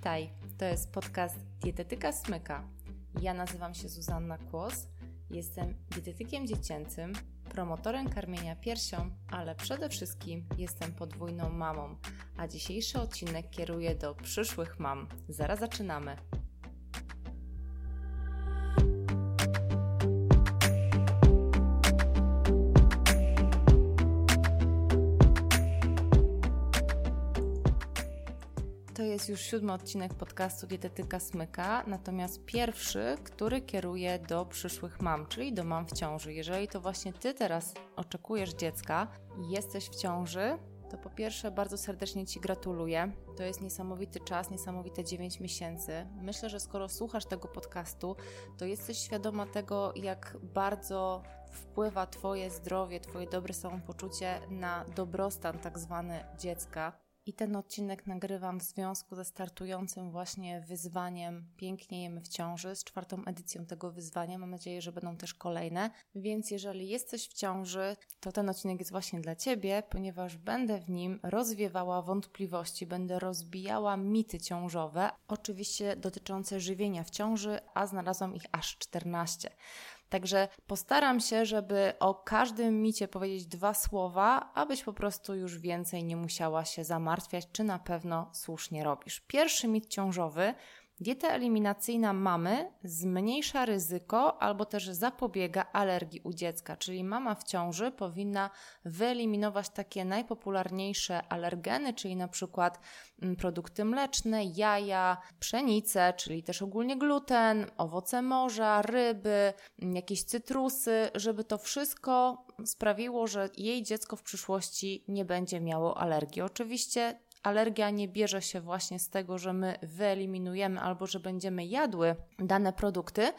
Witaj, to jest podcast Dietetyka Smyka. Ja nazywam się Zuzanna Kłos, jestem dietetykiem dziecięcym, promotorem karmienia piersią, ale przede wszystkim jestem podwójną mamą, a dzisiejszy odcinek kieruję do przyszłych mam. Zaraz zaczynamy. To jest już siódmy odcinek podcastu Dietetyka Smyka, natomiast pierwszy, który kieruje do przyszłych mam, czyli do mam w ciąży. Jeżeli to właśnie Ty teraz oczekujesz dziecka i jesteś w ciąży, to po pierwsze bardzo serdecznie Ci gratuluję. To jest niesamowity czas, niesamowite 9 miesięcy. Myślę, że skoro słuchasz tego podcastu, to jesteś świadoma tego, jak bardzo wpływa Twoje zdrowie, Twoje dobre samopoczucie na dobrostan tak zwany dziecka. I ten odcinek nagrywam w związku ze startującym właśnie wyzwaniem Pięknie jemy w ciąży, z czwartą edycją tego wyzwania. Mam nadzieję, że będą też kolejne. Więc jeżeli jesteś w ciąży, to ten odcinek jest właśnie dla Ciebie, ponieważ będę w nim rozwiewała wątpliwości, będę rozbijała mity ciążowe, oczywiście dotyczące żywienia w ciąży, a znalazłam ich aż 14. Także postaram się, żeby o każdym micie powiedzieć dwa słowa, abyś po prostu już więcej nie musiała się zamartwiać, czy na pewno słusznie robisz. Pierwszy mit ciążowy Dieta eliminacyjna mamy zmniejsza ryzyko albo też zapobiega alergii u dziecka, czyli mama w ciąży powinna wyeliminować takie najpopularniejsze alergeny, czyli na przykład mm, produkty mleczne, jaja, pszenice, czyli też ogólnie gluten, owoce morza, ryby, jakieś cytrusy, żeby to wszystko sprawiło, że jej dziecko w przyszłości nie będzie miało alergii. Oczywiście alergia nie bierze się właśnie z tego, że my wyeliminujemy albo że będziemy jadły dane produkty.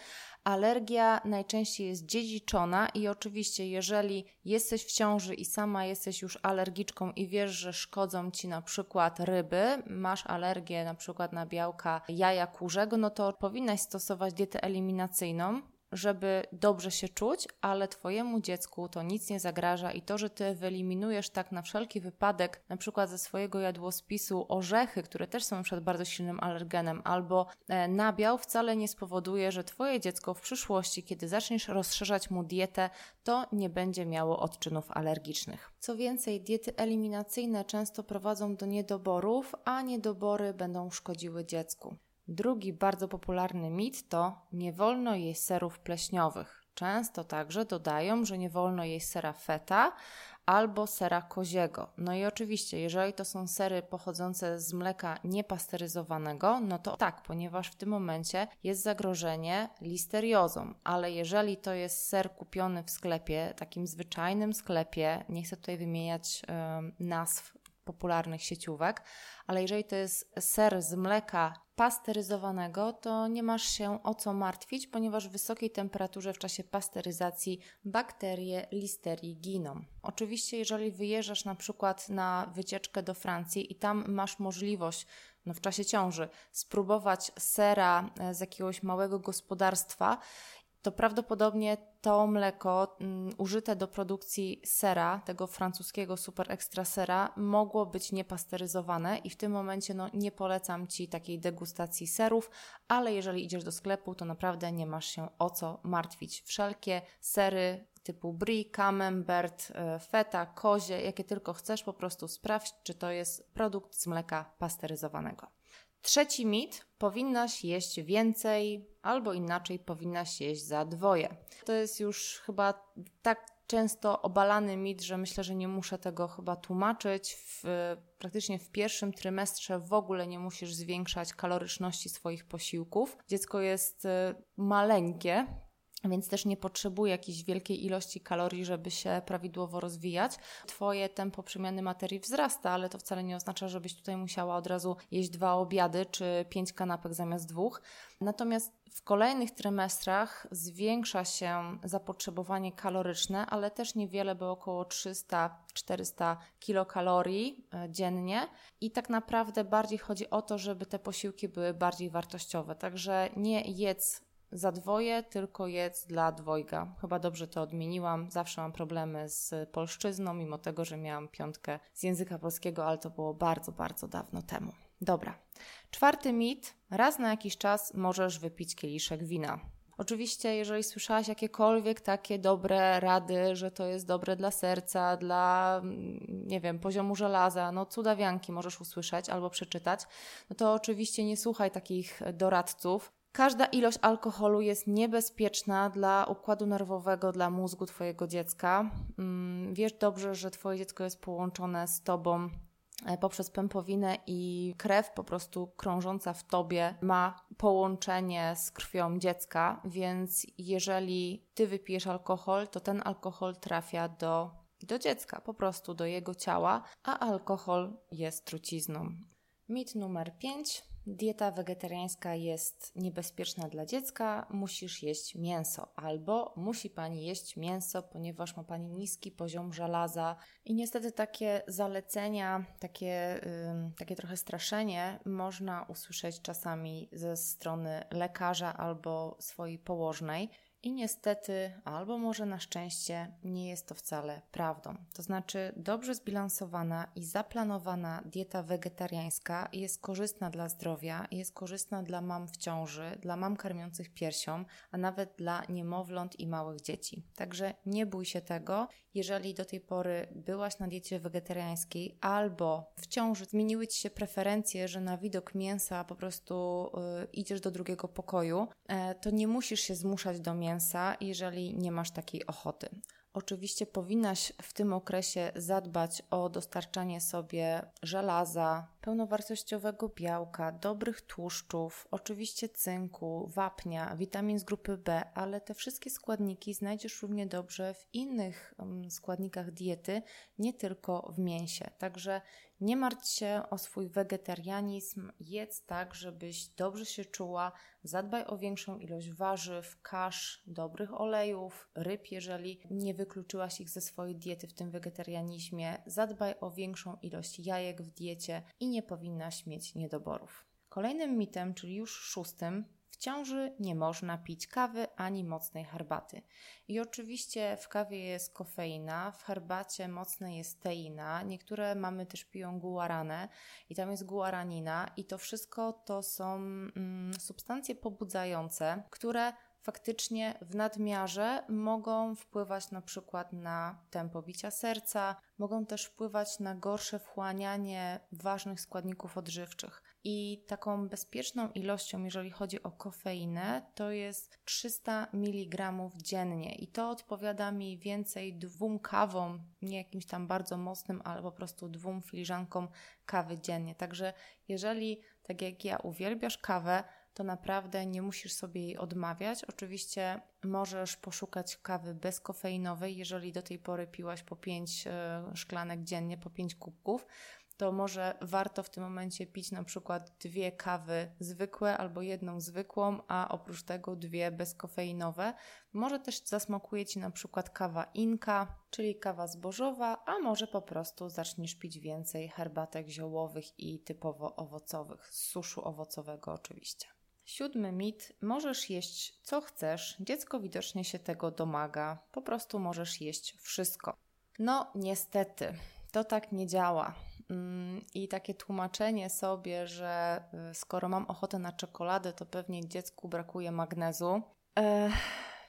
Alergia najczęściej jest dziedziczona i oczywiście, jeżeli jesteś w ciąży i sama jesteś już alergiczką i wiesz, że szkodzą ci na przykład ryby, masz alergię na przykład na białka jaja kurzego, no to powinnaś stosować dietę eliminacyjną, żeby dobrze się czuć, ale Twojemu dziecku to nic nie zagraża i to, że Ty wyeliminujesz tak na wszelki wypadek, na przykład ze swojego jadłospisu orzechy, które też są przykład bardzo silnym alergenem, albo e, nabiał, wcale nie spowoduje, że Twoje dziecko w przyszłości, kiedy zaczniesz rozszerzać mu dietę, to nie będzie miało odczynów alergicznych. Co więcej, diety eliminacyjne często prowadzą do niedoborów, a niedobory będą szkodziły dziecku. Drugi bardzo popularny mit to nie wolno jeść serów pleśniowych. Często także dodają, że nie wolno jeść sera feta albo sera koziego. No i oczywiście, jeżeli to są sery pochodzące z mleka niepasteryzowanego, no to tak, ponieważ w tym momencie jest zagrożenie listeriozą, ale jeżeli to jest ser kupiony w sklepie, takim zwyczajnym sklepie, nie chcę tutaj wymieniać y, nazw popularnych sieciówek, ale jeżeli to jest ser z mleka pasteryzowanego, to nie masz się o co martwić, ponieważ w wysokiej temperaturze w czasie pasteryzacji bakterie listerii giną. Oczywiście, jeżeli wyjeżdżasz na przykład na wycieczkę do Francji i tam masz możliwość no, w czasie ciąży spróbować sera e, z jakiegoś małego gospodarstwa to prawdopodobnie to mleko mm, użyte do produkcji sera, tego francuskiego super ekstra sera, mogło być niepasteryzowane i w tym momencie no, nie polecam Ci takiej degustacji serów, ale jeżeli idziesz do sklepu, to naprawdę nie masz się o co martwić. Wszelkie sery typu brie, camembert, e, feta, kozie, jakie tylko chcesz, po prostu sprawdź, czy to jest produkt z mleka pasteryzowanego. Trzeci mit: powinnaś jeść więcej, albo inaczej powinnaś jeść za dwoje. To jest już chyba tak często obalany mit, że myślę, że nie muszę tego chyba tłumaczyć. W, praktycznie w pierwszym trymestrze w ogóle nie musisz zwiększać kaloryczności swoich posiłków. Dziecko jest e, maleńkie, więc też nie potrzebuje jakiejś wielkiej ilości kalorii, żeby się prawidłowo rozwijać. Twoje tempo przemiany materii wzrasta, ale to wcale nie oznacza, żebyś tutaj musiała od razu jeść dwa obiady czy pięć kanapek zamiast dwóch. Natomiast w kolejnych trymestrach zwiększa się zapotrzebowanie kaloryczne, ale też niewiele, bo około 300-400 kilokalorii e, dziennie. I tak naprawdę bardziej chodzi o to, żeby te posiłki były bardziej wartościowe. Także nie jedz za dwoje, tylko jedz dla dwojga. Chyba dobrze to odmieniłam. Zawsze mam problemy z polszczyzną, mimo tego, że miałam piątkę z języka polskiego, ale to było bardzo, bardzo dawno temu. Dobra. Czwarty mit. Raz na jakiś czas możesz wypić kieliszek wina. Oczywiście, jeżeli słyszałaś jakiekolwiek takie dobre rady, że to jest dobre dla serca, dla, mm, nie wiem, poziomu żelaza, no cudawianki możesz usłyszeć albo przeczytać, no to oczywiście nie słuchaj takich doradców. Każda ilość alkoholu jest niebezpieczna dla układu nerwowego, dla mózgu Twojego dziecka. Mm, wiesz dobrze, że Twoje dziecko jest połączone z Tobą E, poprzez pępowinę i krew po prostu krążąca w tobie ma połączenie z krwią dziecka, więc jeżeli ty wypijesz alkohol, to ten alkohol trafia do, do dziecka, po prostu do jego ciała, a alkohol jest trucizną. Mit numer 5 dieta wegetariańska jest niebezpieczna dla dziecka, musisz jeść mięso, albo musi pani jeść mięso, ponieważ ma pani niski poziom żelaza. I niestety takie zalecenia, takie, yy, takie trochę straszenie można usłyszeć czasami ze strony lekarza albo swojej położnej. I niestety, albo może na szczęście, nie jest to wcale prawdą. To znaczy, dobrze zbilansowana i zaplanowana dieta wegetariańska jest korzystna dla zdrowia, jest korzystna dla mam w ciąży, dla mam karmiących piersią, a nawet dla niemowląt i małych dzieci. Także nie bój się tego. Jeżeli do tej pory byłaś na diecie wegetariańskiej albo w ciąży zmieniły ci się preferencje, że na widok mięsa po prostu y, idziesz do drugiego pokoju, y, to nie musisz się zmuszać do mięsa mięsa, jeżeli nie masz takiej ochoty. Oczywiście powinnaś w tym okresie zadbać o dostarczanie sobie żelaza, pełnowartościowego białka, dobrych tłuszczów, oczywiście cynku, wapnia, witamin z grupy B, ale te wszystkie składniki znajdziesz równie dobrze w innych mm, składnikach diety, nie tylko w mięsie. Także nie martw się o swój wegetarianizm, jedz tak, żebyś dobrze się czuła. Zadbaj o większą ilość warzyw, kasz, dobrych olejów, ryb, jeżeli nie wykluczyłaś ich ze swojej diety w tym wegetarianizmie. Zadbaj o większą ilość jajek w diecie i nie powinnaś mieć niedoborów. Kolejnym mitem, czyli już szóstym, ciąży nie można pić kawy ani mocnej herbaty. I oczywiście w kawie jest kofeina, w herbacie mocnej jest teina, niektóre mamy też piją guaranę i tam jest guaranina i to wszystko to są mm, substancje pobudzające, które faktycznie w nadmiarze mogą wpływać na przykład na tempo bicia serca, mogą też wpływać na gorsze wchłanianie ważnych składników odżywczych. I taką bezpieczną ilością, jeżeli chodzi o kofeinę, to jest 300 mg dziennie. I to odpowiada mniej więcej dwóm kawom, nie jakimś tam bardzo mocnym, ale po prostu dwóm filiżankom kawy dziennie. Także jeżeli, tak jak ja, uwielbiasz kawę, to naprawdę nie musisz sobie jej odmawiać. Oczywiście możesz poszukać kawy bezkofeinowej, jeżeli do tej pory piłaś po 5 e, szklanek dziennie, po 5 kubków to może warto w tym momencie pić na przykład dwie kawy zwykłe albo jedną zwykłą, a oprócz tego dwie bezkofeinowe. Może też zasmakuje Ci na przykład kawa inka, czyli kawa zbożowa, a może po prostu zaczniesz pić więcej herbatek ziołowych i typowo owocowych, z suszu owocowego oczywiście. Siódmy mit: możesz jeść co chcesz, dziecko widocznie się tego domaga, po prostu możesz jeść wszystko. No, niestety, to tak nie działa. Mm, I takie tłumaczenie sobie, że y, skoro mam ochotę na czekoladę, to pewnie dziecku brakuje magnezu. Ech,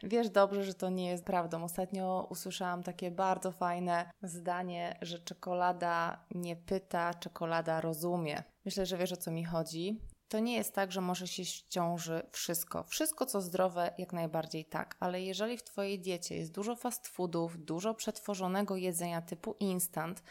wiesz dobrze, że to nie jest prawdą. Ostatnio usłyszałam takie bardzo fajne zdanie, że czekolada nie pyta, czekolada rozumie. Myślę, że wiesz o co mi chodzi. To nie jest tak, że możesz jeść w ciąży wszystko. Wszystko, co zdrowe, jak najbardziej tak, ale jeżeli w Twojej diecie jest dużo fast foodów, dużo przetworzonego jedzenia typu instant,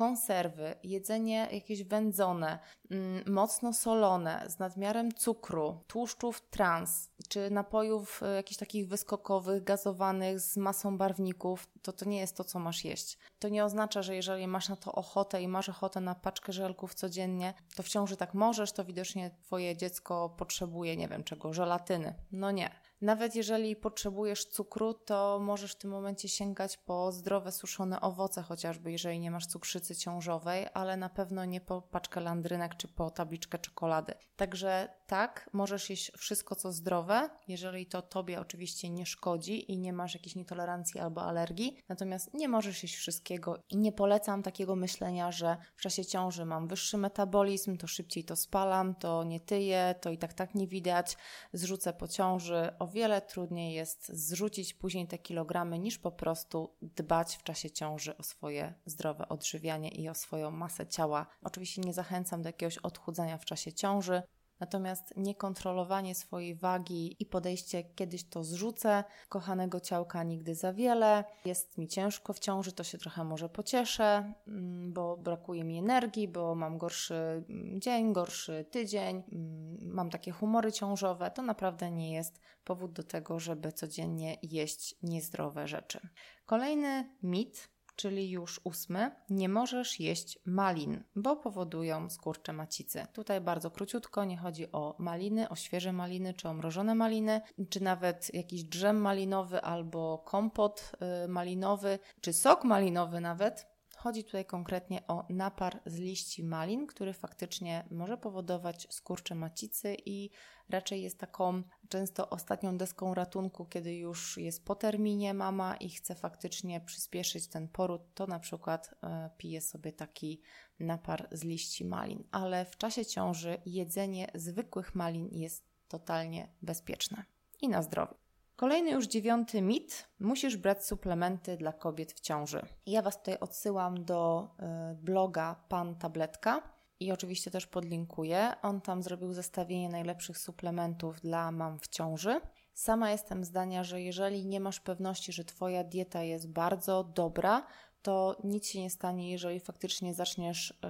konserwy, jedzenie jakieś wędzone, mm, mocno solone, z nadmiarem cukru, tłuszczów trans, czy napojów y, jakichś takich wyskokowych, gazowanych z masą barwników, to to nie jest to, co masz jeść. To nie oznacza, że jeżeli masz na to ochotę i masz ochotę na paczkę żelków codziennie, to w ciąży tak możesz, to widocznie Twoje dziecko potrzebuje, nie wiem czego, żelatyny. No nie. Nawet jeżeli potrzebujesz cukru, to możesz w tym momencie sięgać po zdrowe, suszone owoce, chociażby jeżeli nie masz cukrzycy ciążowej, ale na pewno nie po paczkę landrynek czy po tabliczkę czekolady. Także tak, możesz jeść wszystko, co zdrowe, jeżeli to tobie oczywiście nie szkodzi i nie masz jakiejś nietolerancji albo alergii. Natomiast nie możesz jeść wszystkiego i nie polecam takiego myślenia, że w czasie ciąży mam wyższy metabolizm, to szybciej to spalam, to nie tyję, to i tak tak nie widać, zrzucę po ciąży. O wiele trudniej jest zrzucić później te kilogramy niż po prostu dbać w czasie ciąży o swoje zdrowe odżywianie i o swoją masę ciała. Oczywiście nie zachęcam do jakiegoś odchudzania w czasie ciąży. Natomiast niekontrolowanie swojej wagi i podejście kiedyś to zrzucę, kochanego ciałka nigdy za wiele, jest mi ciężko w ciąży, to się trochę może pocieszę, mm, bo brakuje mi energii, bo mam gorszy mm, dzień, gorszy tydzień, mm, mam takie humory ciążowe, to naprawdę nie jest powód do tego, żeby codziennie jeść niezdrowe rzeczy. Kolejny mit czyli już ósmy, nie możesz jeść malin, bo powodują skurcze macicy. Tutaj bardzo króciutko, nie chodzi o maliny, o świeże maliny, czy o mrożone maliny, czy nawet jakiś drzem malinowy albo kompot y, malinowy, czy sok malinowy nawet. Chodzi tutaj konkretnie o napar z liści malin, który faktycznie może powodować skurcze macicy i raczej jest taką często ostatnią deską ratunku, kiedy już jest po terminie mama i chce faktycznie przyspieszyć ten poród, to na przykład e, pije sobie taki napar z liści malin. Ale w czasie ciąży jedzenie zwykłych malin jest totalnie bezpieczne i na zdrowie. Kolejny już dziewiąty mit. Musisz brać suplementy dla kobiet w ciąży. Ja Was tutaj odsyłam do y, bloga Pan Tabletka i oczywiście też podlinkuję. On tam zrobił zestawienie najlepszych suplementów dla mam w ciąży. Sama jestem zdania, że jeżeli nie masz pewności, że Twoja dieta jest bardzo dobra, to nic się nie stanie, jeżeli faktycznie zaczniesz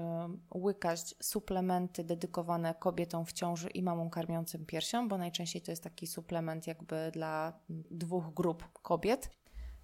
łykać suplementy dedykowane kobietom w ciąży i mamom karmiącym piersią, bo najczęściej to jest taki suplement jakby dla dwóch grup kobiet,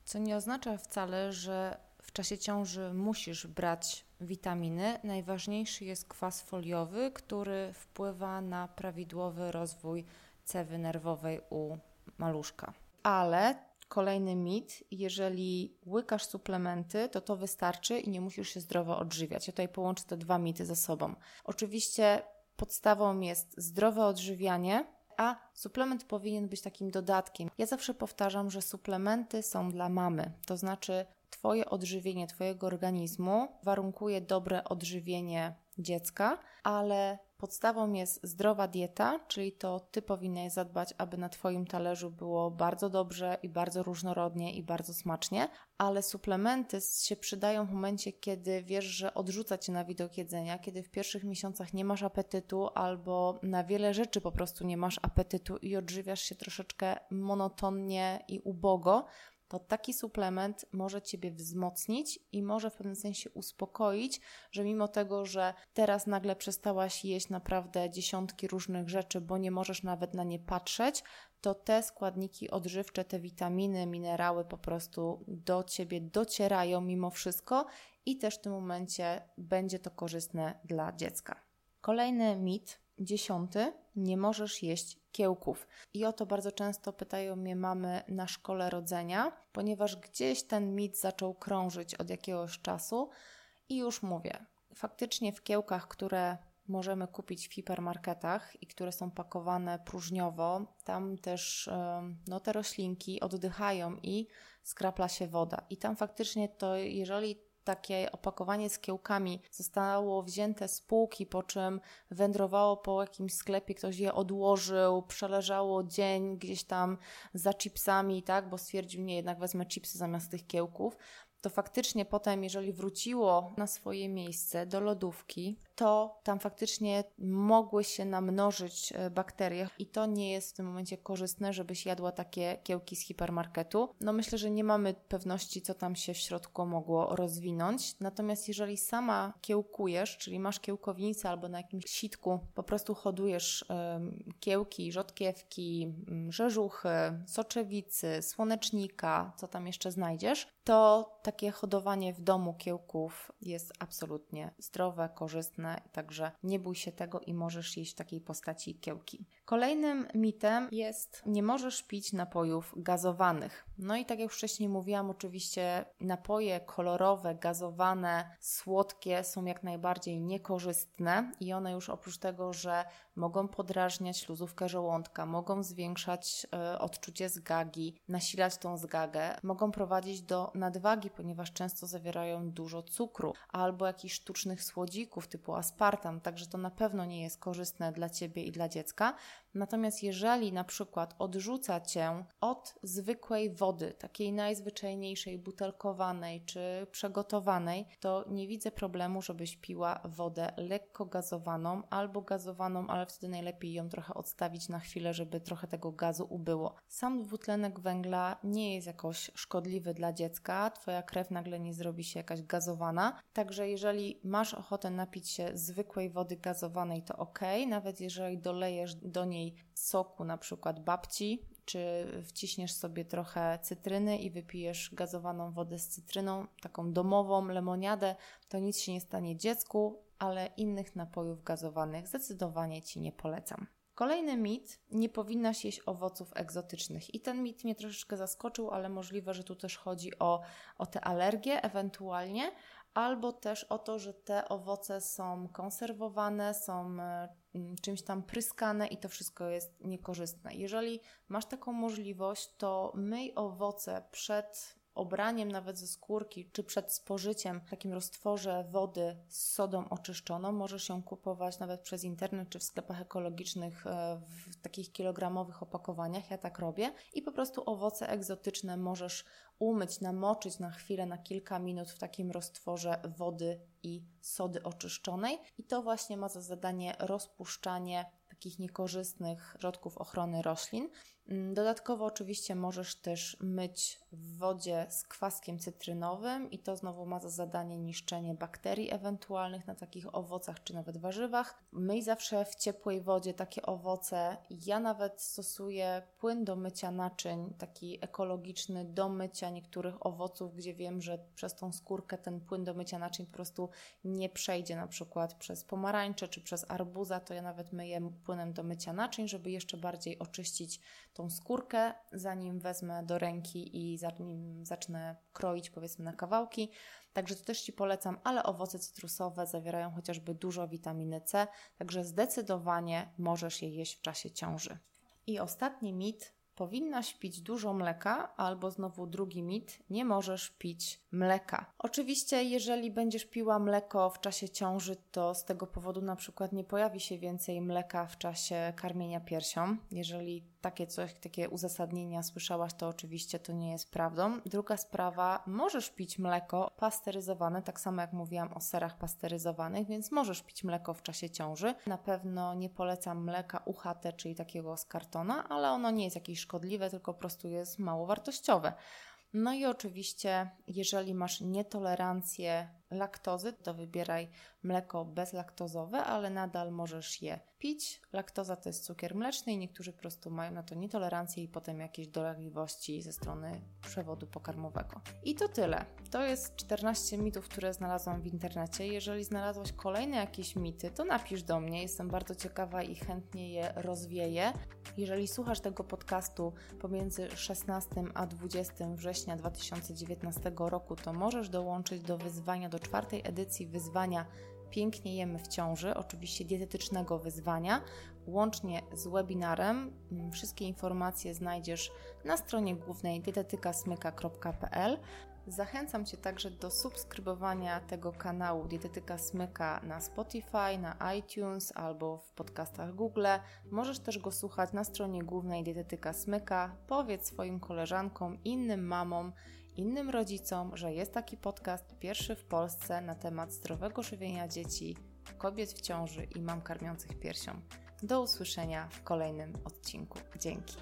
co nie oznacza wcale, że w czasie ciąży musisz brać witaminy. Najważniejszy jest kwas foliowy, który wpływa na prawidłowy rozwój cewy nerwowej u maluszka. Ale Kolejny mit, jeżeli łykasz suplementy, to to wystarczy i nie musisz się zdrowo odżywiać. Ja tutaj połączę te dwa mity ze sobą. Oczywiście podstawą jest zdrowe odżywianie, a suplement powinien być takim dodatkiem. Ja zawsze powtarzam, że suplementy są dla mamy, to znaczy Twoje odżywienie Twojego organizmu warunkuje dobre odżywienie dziecka, ale Podstawą jest zdrowa dieta, czyli to ty powinnaś zadbać, aby na Twoim talerzu było bardzo dobrze i bardzo różnorodnie i bardzo smacznie, ale suplementy się przydają w momencie, kiedy wiesz, że odrzuca cię na widok jedzenia, kiedy w pierwszych miesiącach nie masz apetytu albo na wiele rzeczy po prostu nie masz apetytu i odżywiasz się troszeczkę monotonnie i ubogo to taki suplement może Ciebie wzmocnić i może w pewnym sensie uspokoić, że mimo tego, że teraz nagle przestałaś jeść naprawdę dziesiątki różnych rzeczy, bo nie możesz nawet na nie patrzeć, to te składniki odżywcze, te witaminy, minerały po prostu do Ciebie docierają mimo wszystko i też w tym momencie będzie to korzystne dla dziecka. Kolejny mit, dziesiąty, nie możesz jeść kiełków. I o to bardzo często pytają mnie mamy na szkole rodzenia, ponieważ gdzieś ten mit zaczął krążyć od jakiegoś czasu i już mówię, faktycznie w kiełkach, które możemy kupić w hipermarketach i które są pakowane próżniowo, tam też no, te roślinki oddychają i skrapla się woda. I tam faktycznie to, jeżeli takie opakowanie z kiełkami zostało wzięte z półki, po czym wędrowało po jakimś sklepie, ktoś je odłożył, przeleżało dzień gdzieś tam za chipsami, tak, bo stwierdził, nie, jednak wezmę chipsy zamiast tych kiełków, to faktycznie potem, jeżeli wróciło na swoje miejsce do lodówki, to tam faktycznie mogły się namnożyć e, bakterie i to nie jest w tym momencie korzystne, żebyś jadła takie kiełki z hipermarketu. No myślę, że nie mamy pewności, co tam się w środku mogło rozwinąć. Natomiast jeżeli sama kiełkujesz, czyli masz kiełkownicę albo na jakimś sitku po prostu hodujesz kiełki, rzodkiewki, rzeżuchy, soczewicy, słonecznika, co tam jeszcze znajdziesz, to takie hodowanie w domu kiełków jest absolutnie zdrowe, korzystne, także nie bój się tego i możesz jeść w takiej postaci kiełki. Kolejnym mitem jest nie możesz pić napojów gazowanych. No i tak jak wcześniej mówiłam, oczywiście napoje kolorowe, gazowane, słodkie są jak najbardziej niekorzystne i one już oprócz tego, że mogą podrażniać luzówkę żołądka, mogą zwiększać y, odczucie zgagi, nasilać tą zgagę, mogą prowadzić do nadwagi, ponieważ często zawierają dużo cukru albo jakichś sztucznych słodzików typu aspartam, także to na pewno nie jest korzystne dla Ciebie i dla dziecka. Natomiast jeżeli na przykład odrzuca Cię od zwykłej wody, takiej najzwyczajniejszej, butelkowanej czy przegotowanej, to nie widzę problemu, żebyś piła wodę lekko gazowaną albo gazowaną, ale wtedy najlepiej ją trochę odstawić na chwilę, żeby trochę tego gazu ubyło. Sam dwutlenek węgla nie jest jakoś szkodliwy dla dziecka, Twoja krew nagle nie zrobi się jakaś gazowana, także jeżeli masz ochotę napić się zwykłej wody gazowanej, to ok, nawet jeżeli dolejesz do niej soku na przykład babci, czy wciśniesz sobie trochę cytryny i wypijesz gazowaną wodę z cytryną, taką domową lemoniadę, to nic się nie stanie dziecku, ale innych napojów gazowanych zdecydowanie Ci nie polecam. Kolejny mit, nie powinnaś jeść owoców egzotycznych. I ten mit mnie troszeczkę zaskoczył, ale możliwe, że tu też chodzi o, o te alergie ewentualnie, albo też o to, że te owoce są konserwowane, są e, czymś tam pryskane i to wszystko jest niekorzystne. Jeżeli masz taką możliwość, to myj owoce przed obraniem nawet ze skórki, czy przed spożyciem w takim roztworze wody z sodą oczyszczoną. Możesz ją kupować nawet przez internet, czy w sklepach ekologicznych e, w takich kilogramowych opakowaniach. Ja tak robię. I po prostu owoce egzotyczne możesz umyć, namoczyć na chwilę, na kilka minut w takim roztworze wody i sody oczyszczonej. I to właśnie ma za zadanie rozpuszczanie takich niekorzystnych środków ochrony roślin. Mm, dodatkowo oczywiście możesz też myć w wodzie z kwaskiem cytrynowym i to znowu ma za zadanie niszczenie bakterii ewentualnych na takich owocach czy nawet warzywach. Myj zawsze w ciepłej wodzie takie owoce. Ja nawet stosuję płyn do mycia naczyń, taki ekologiczny do mycia niektórych owoców, gdzie wiem, że przez tą skórkę ten płyn do mycia naczyń po prostu nie przejdzie na przykład przez pomarańcze czy przez arbuza, to ja nawet myję płynem do mycia naczyń, żeby jeszcze bardziej oczyścić tą skórkę, zanim wezmę do ręki i zanim zacznę kroić powiedzmy na kawałki. Także to też Ci polecam, ale owoce cytrusowe zawierają chociażby dużo witaminy C, także zdecydowanie możesz je jeść w czasie ciąży. I ostatni mit powinnaś pić dużo mleka, albo znowu drugi mit, nie możesz pić mleka. Oczywiście, jeżeli będziesz piła mleko w czasie ciąży, to z tego powodu na przykład nie pojawi się więcej mleka w czasie karmienia piersią. Jeżeli takie coś, takie uzasadnienia słyszałaś, to oczywiście to nie jest prawdą. Druga sprawa, możesz pić mleko pasteryzowane, tak samo jak mówiłam o serach pasteryzowanych, więc możesz pić mleko w czasie ciąży. Na pewno nie polecam mleka UHT, czyli takiego z kartona, ale ono nie jest jakieś szkodliwe, tylko po prostu jest mało wartościowe. No i oczywiście, jeżeli masz nietolerancję laktozy, to wybieraj mleko bezlaktozowe, ale nadal możesz je pić. Laktoza to jest cukier mleczny i niektórzy po prostu mają na to nietolerancję i potem jakieś dolegliwości ze strony przewodu pokarmowego. I to tyle. To jest 14 mitów, które znalazłam w internecie. Jeżeli znalazłaś kolejne jakieś mity, to napisz do mnie. Jestem bardzo ciekawa i chętnie je rozwieję. Jeżeli słuchasz tego podcastu pomiędzy 16 a 20 września 2019 roku, to możesz dołączyć do wyzwania do czwartej edycji wyzwania Pięknie jemy w ciąży, oczywiście dietetycznego wyzwania, łącznie z webinarem. Mm, wszystkie informacje znajdziesz na stronie głównej dietetykasmyka.pl. Zachęcam Cię także do subskrybowania tego kanału Dietetyka Smyka na Spotify, na iTunes albo w podcastach Google. Możesz też go słuchać na stronie głównej Dietetyka Smyka. Powiedz swoim koleżankom, innym mamom, innym rodzicom, że jest taki podcast pierwszy w Polsce na temat zdrowego żywienia dzieci, kobiet w ciąży i mam karmiących piersią. Do usłyszenia w kolejnym odcinku. Dzięki.